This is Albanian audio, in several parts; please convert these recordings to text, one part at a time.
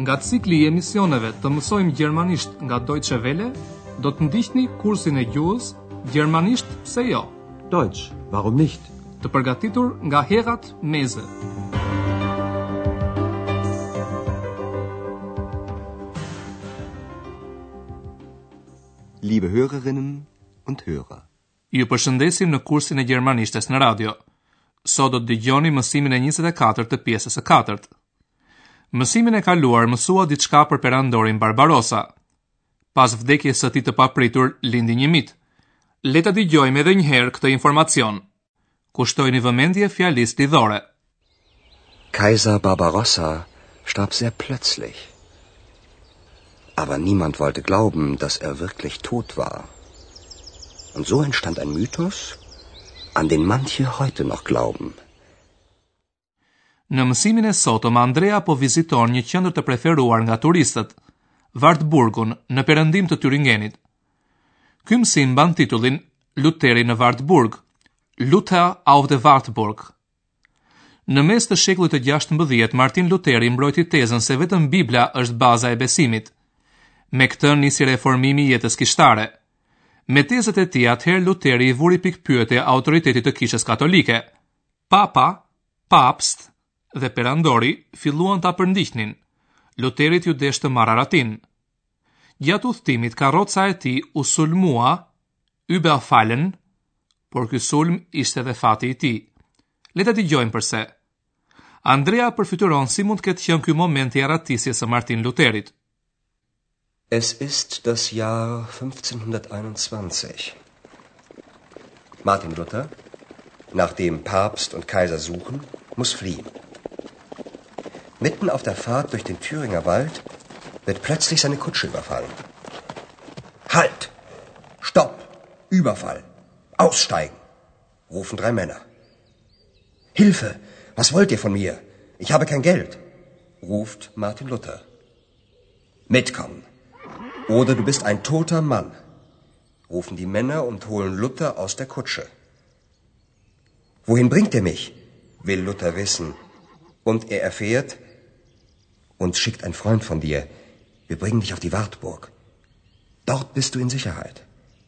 Nga cikli i emisioneve të mësojmë gjermanisht nga Deutsche Welle, do të ndiqni kursin e gjuhës Gjermanisht pse jo? Deutsch, warum nicht? Të përgatitur nga Herrad Meese. Liebe Hörerinnen und Hörer. Ju përshëndesim në kursin e gjermanishtes në radio. Sot do të dëgjoni mësimin e 24 të pjesës së katërt. Mësimin e kaluar mësuam diçka për perandorin Barbarosa. Pas vdekjes së tij të papritur lindi një mit. Le ta dëgjojmë edhe një herë këtë informacion. Kushtojini vëmendje fjalës lidhore. Kaiser Barbarossa starb sehr plötzlich. Aber niemand wollte glauben, dass er wirklich tot war. Und so entstand ein Mythos, an den manche heute noch glauben. Në mësimin e sotëm, Andrea po viziton një qendër të preferuar nga turistët, Vartburgun, në perëndim të Tyringenit. Ky mësim mban titullin Luteri në Vartburg, Luther auf der Wartburg. Në mes të shekullit të 16, Martin Luteri mbrojti tezën se vetëm Bibla është baza e besimit. Me këtë nisi reformimi i jetës kishtare. Me tezat e tij, atëherë Luteri i vuri pikëpyetje autoritetit të Kishës Katolike. Papa, papst dhe perandori filluan ta përndiqnin. Luterit iu desh të marrë arratinë. Gjatë udhëtimit karroca e tij u sulmua Überfallen, por ky sulm ishte dhe fati i tij. Le ta dëgjojmë përse. Andrea përfytyron si mund të ketë qenë ky moment i arratisjes së Martin Luterit. Es ist das Jahr 1521. Martin Luther, dem Papst und Kaiser suchen, muss fliehen. Mitten auf der Fahrt durch den Thüringer Wald wird plötzlich seine Kutsche überfallen. Halt! Stopp! Überfall! Aussteigen! rufen drei Männer. Hilfe! Was wollt ihr von mir? Ich habe kein Geld, ruft Martin Luther. Mitkommen! Oder du bist ein toter Mann, rufen die Männer und holen Luther aus der Kutsche. Wohin bringt er mich? will Luther wissen. Und er erfährt, und schickt ein Freund von dir. Wir bringen dich auf die Wartburg. Dort bist du in Sicherheit.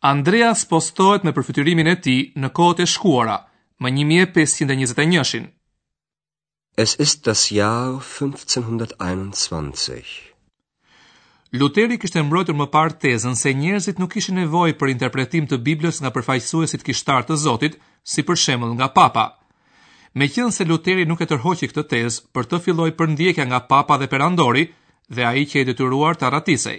Andrea spostohet me përfytyrimin e tij në kohët e shkuara, më 1521-shin. Es ist das Jahr 1521. Luteri kishte mbrojtur më parë tezën se njerëzit nuk kishin nevojë për interpretim të Biblës nga përfaqësuesit kishtarë të Zotit, si për shembull nga Papa. Meqenëse Luteri nuk e tërhoqi këtë tezë, për të filloi përndjekja nga Papa dhe Perandori dhe ai qe i detyruar të arratisej.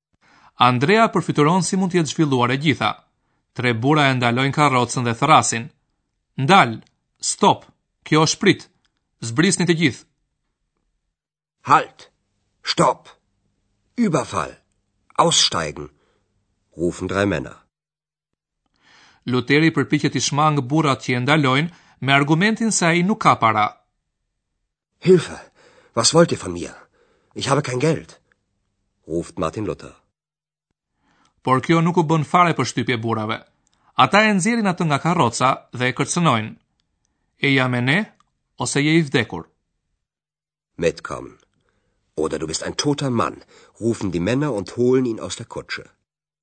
Andrea përfytyron si mund të jetë zhvilluar e gjitha. Tre burra e ndalojnë karrocën dhe thërrasin. Ndal, stop, kjo është pritë, zbrisni të gjithë. Halt, stop, überfall, aussteigen, rufen drei Männer. Luteri përpiqet t'i shmangë burrat që e ndalojnë me argumentin se ai nuk ka para. Hilfe, was wollt ihr von mir? Ich habe kein Geld. Ruft Martin Luther. Por kjo nuk u bën fare përshtypje burrave. Ata e nxjerrin atë nga karroca dhe e kërcënojnë. Eja me ne ose je i vdekur? Mitkommen. Oder du bist ein toter Mann, rufen die Männer und holen ihn aus der Kutsche.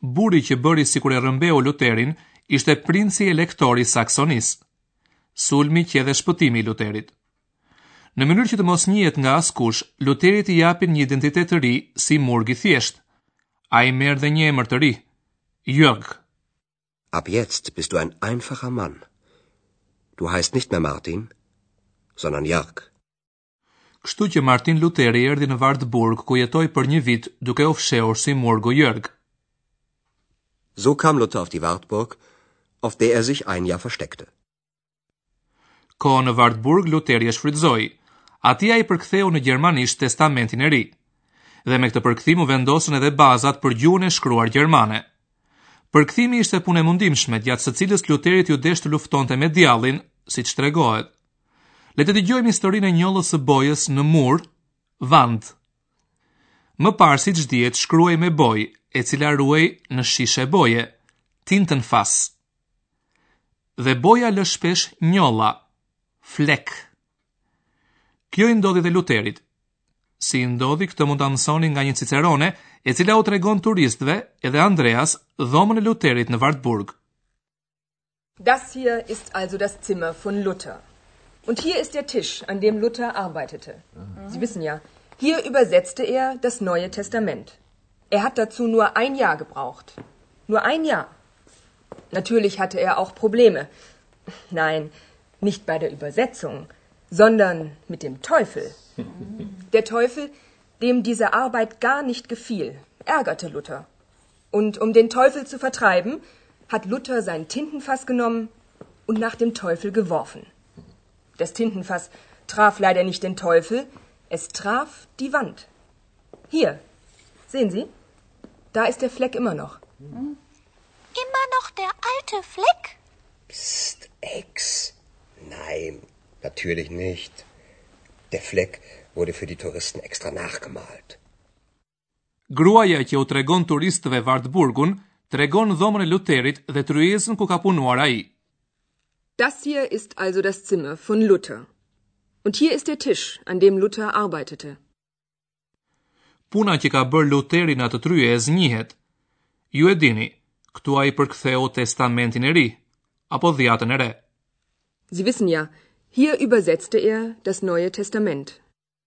Burri që bëri sikur e rrëmbeu Luterin ishte princi elektor i Saksonisë. Sulmi qe dhe shpëtimi i Luterit. Në mënyrë që të mos njihet nga askush, Luterit i japin një identitet të ri si murg i thjeshtë. Ai merr dhe një emër të ri, Jörg. Ab jetzt bist du ein einfacher Mann. Du heißt nicht mehr Martin, sondern Jörg. Kështu që Martin Luteri erdhi në Wartburg, ku jetoi për një vit, duke u fshehur si murgu Jörg. So kam Luther auf die Wartburg, auf der er sich ein Jahr versteckte. Kohën në Wartburg Luteri e shfrytëzoi. Atje ai përktheu në gjermanisht Testamentin e Ri. Dhe me këtë përkthim u vendosën edhe bazat për gjuhën e shkruar gjermane. Përkthimi ishte punë e mundimshme, gjatë së cilës Luterit iu desh të luftonte me djallin, siç tregohet. Le të dëgjojmë historinë e njollës së bojës në mur, Wand. Më parë siç dihet shkruhej me bojë, e cila ruhej në shishe boje, Tintenfass. Dhe boja lë shpesh njolla, Fleck. Kjo i ndodhi dhe Luterit. Si i ndodhi këtë mund ta mësoni nga një cicerone, e cila u tregon turistëve edhe Andreas dhomën e Luterit në Wartburg. Das hier ist also das Zimmer von Luther. Und hier ist der Tisch, an dem Luther arbeitete. Sie wissen ja, hier übersetzte er das Neue Testament. Er hat dazu nur ein Jahr gebraucht. Nur ein Jahr. Natürlich hatte er auch Probleme. Nein, nicht bei der Übersetzung, sondern mit dem Teufel. Der Teufel, dem diese Arbeit gar nicht gefiel, ärgerte Luther. Und um den Teufel zu vertreiben, hat Luther sein Tintenfass genommen und nach dem Teufel geworfen. Das Tintenfass traf leider nicht den Teufel, es traf die Wand. Hier. Sehen Sie? Da ist der Fleck immer noch. Hm? Immer noch der alte Fleck? Psst, Ex. Nein, natürlich nicht. Der Fleck wurde für die Touristen extra nachgemalt. Gruaja që u tregon turistëve Wartburgun, tregon dhomën e Luterit dhe tryezën ku ka punuar ai. Das hier ist also das Zimmer von Luther. Und hier ist der Tisch, an dem Luther arbeitete. Puna që ka bërë Luteri në atë tryezë njihet. Ju e dini, këtu ai përktheu Testamentin e Ri apo Dhjatën e Re. Sie wissen ja, hier übersetzte er das Neue Testament.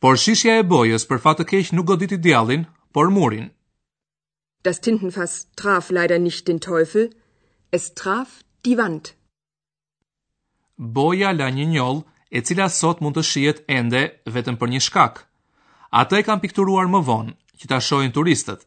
Por shishja e bojës për fat të keq nuk goditi djallin, por murin. Das Tintenfass traf leider nicht den Teufel, es traf die Wand. Boja la një njollë, e cila sot mund të shihet ende vetëm për një shkak. Atë e kanë pikturuar më vonë, që ta shohin turistët.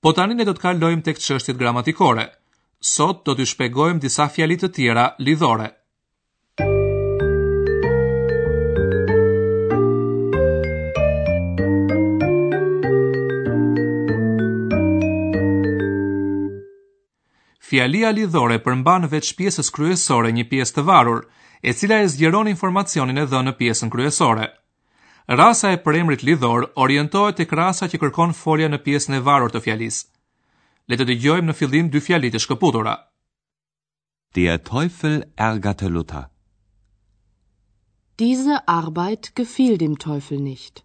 Po tani ne do të kalojmë tek çështjet gramatikore. Sot do t'ju shpjegojmë disa fjali të tjera lidhore. Fjalia lidhore përmban veç pjesës kryesore një pjesë të varur, e cila e zgjeron informacionin e dhënë në pjesën kryesore. Rasa e përemrit lidhor orientohet tek rasa që kërkon folja në pjesën e varur të fjalisë. Le të dëgjojmë në fillim dy fjali të shkëputura. Der Teufel ärgerte Luther. Diese Arbeit gefiel dem Teufel nicht.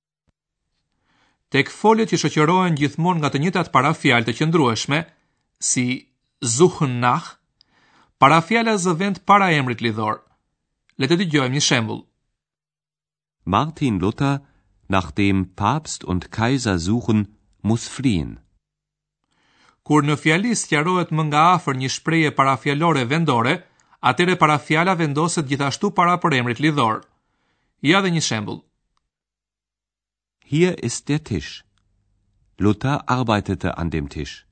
Tek foljet që shoqërohen gjithmonë nga të njëjtat parafjalë të qëndrueshme, si suchen nach, parafjala zë vend para emrit lidhor. Le të dëgjojmë një shembull. Martin Luther, nach dem Papst und Kaiser suchen, muss fliehen. Kur në fjali sqarohet më nga afër një shprehje parafjalore vendore, atëherë parafjala vendoset gjithashtu para përemrit lidhor. Ja dhe një shembull. Hier ist der Tisch. Luther arbeitete an dem Tisch.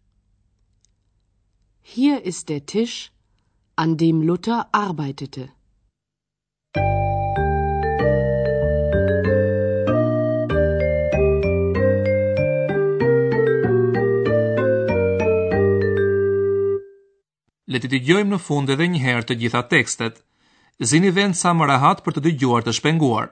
Hier ist der Tisch, an dem Luther arbeitete. Le t'i dëgjojmë në fund edhe një herë të gjitha tekstet. Zini vend sa më rehat për të dëgjuar të shpenguar.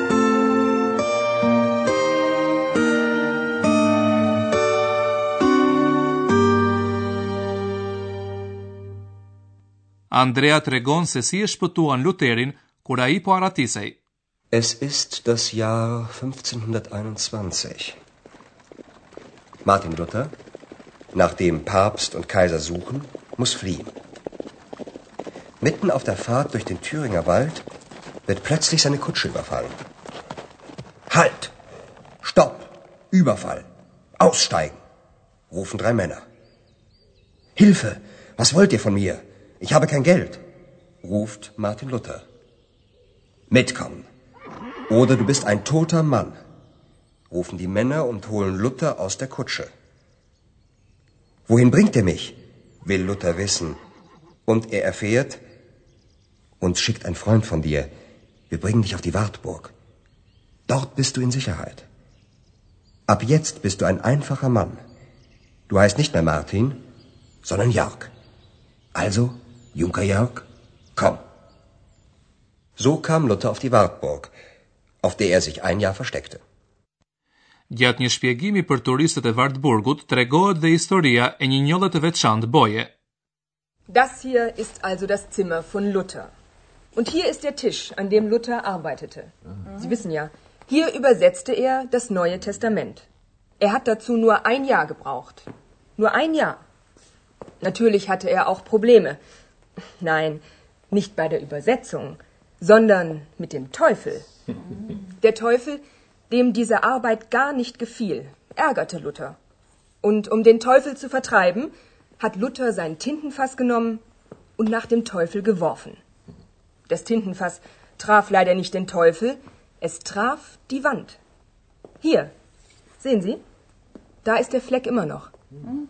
Andrea tregon se si e shpëtuan Luterin kur ai po arratisej. Es ist das Jahr 1521. Martin Luther, nachdem Papst und Kaiser suchen, muss fliehen. Mitten auf der Fahrt durch den Thüringer Wald wird plötzlich seine Kutsche überfallen. Halt! Stopp! Überfall! Aussteigen! rufen drei Männer. Hilfe! Was wollt ihr von mir? Ich habe kein Geld, ruft Martin Luther. Mitkommen. Oder du bist ein toter Mann, rufen die Männer und holen Luther aus der Kutsche. Wohin bringt er mich? will Luther wissen. Und er erfährt, uns schickt ein Freund von dir. Wir bringen dich auf die Wartburg. Dort bist du in Sicherheit. Ab jetzt bist du ein einfacher Mann. Du heißt nicht mehr Martin, sondern Jörg. Also Junker Jörg, komm. So kam Luther auf die Wartburg, auf der er sich ein Jahr versteckte. Gjatë një shpjegimi për turistët e Wartburgut, tregohet dhe historia e një njolle të veçantë boje. Das hier ist also das Zimmer von Luther. Und hier ist der Tisch, an dem Luther arbeitete. Mhm. Sie wissen ja, hier übersetzte er das Neue Testament. Er hat dazu nur ein Jahr gebraucht. Nur ein Jahr. Natürlich hatte er auch Probleme. Nein, nicht bei der Übersetzung, sondern mit dem Teufel. Der Teufel, dem diese Arbeit gar nicht gefiel, ärgerte Luther. Und um den Teufel zu vertreiben, hat Luther sein Tintenfass genommen und nach dem Teufel geworfen. Das Tintenfass traf leider nicht den Teufel, es traf die Wand. Hier, sehen Sie, da ist der Fleck immer noch. Hm.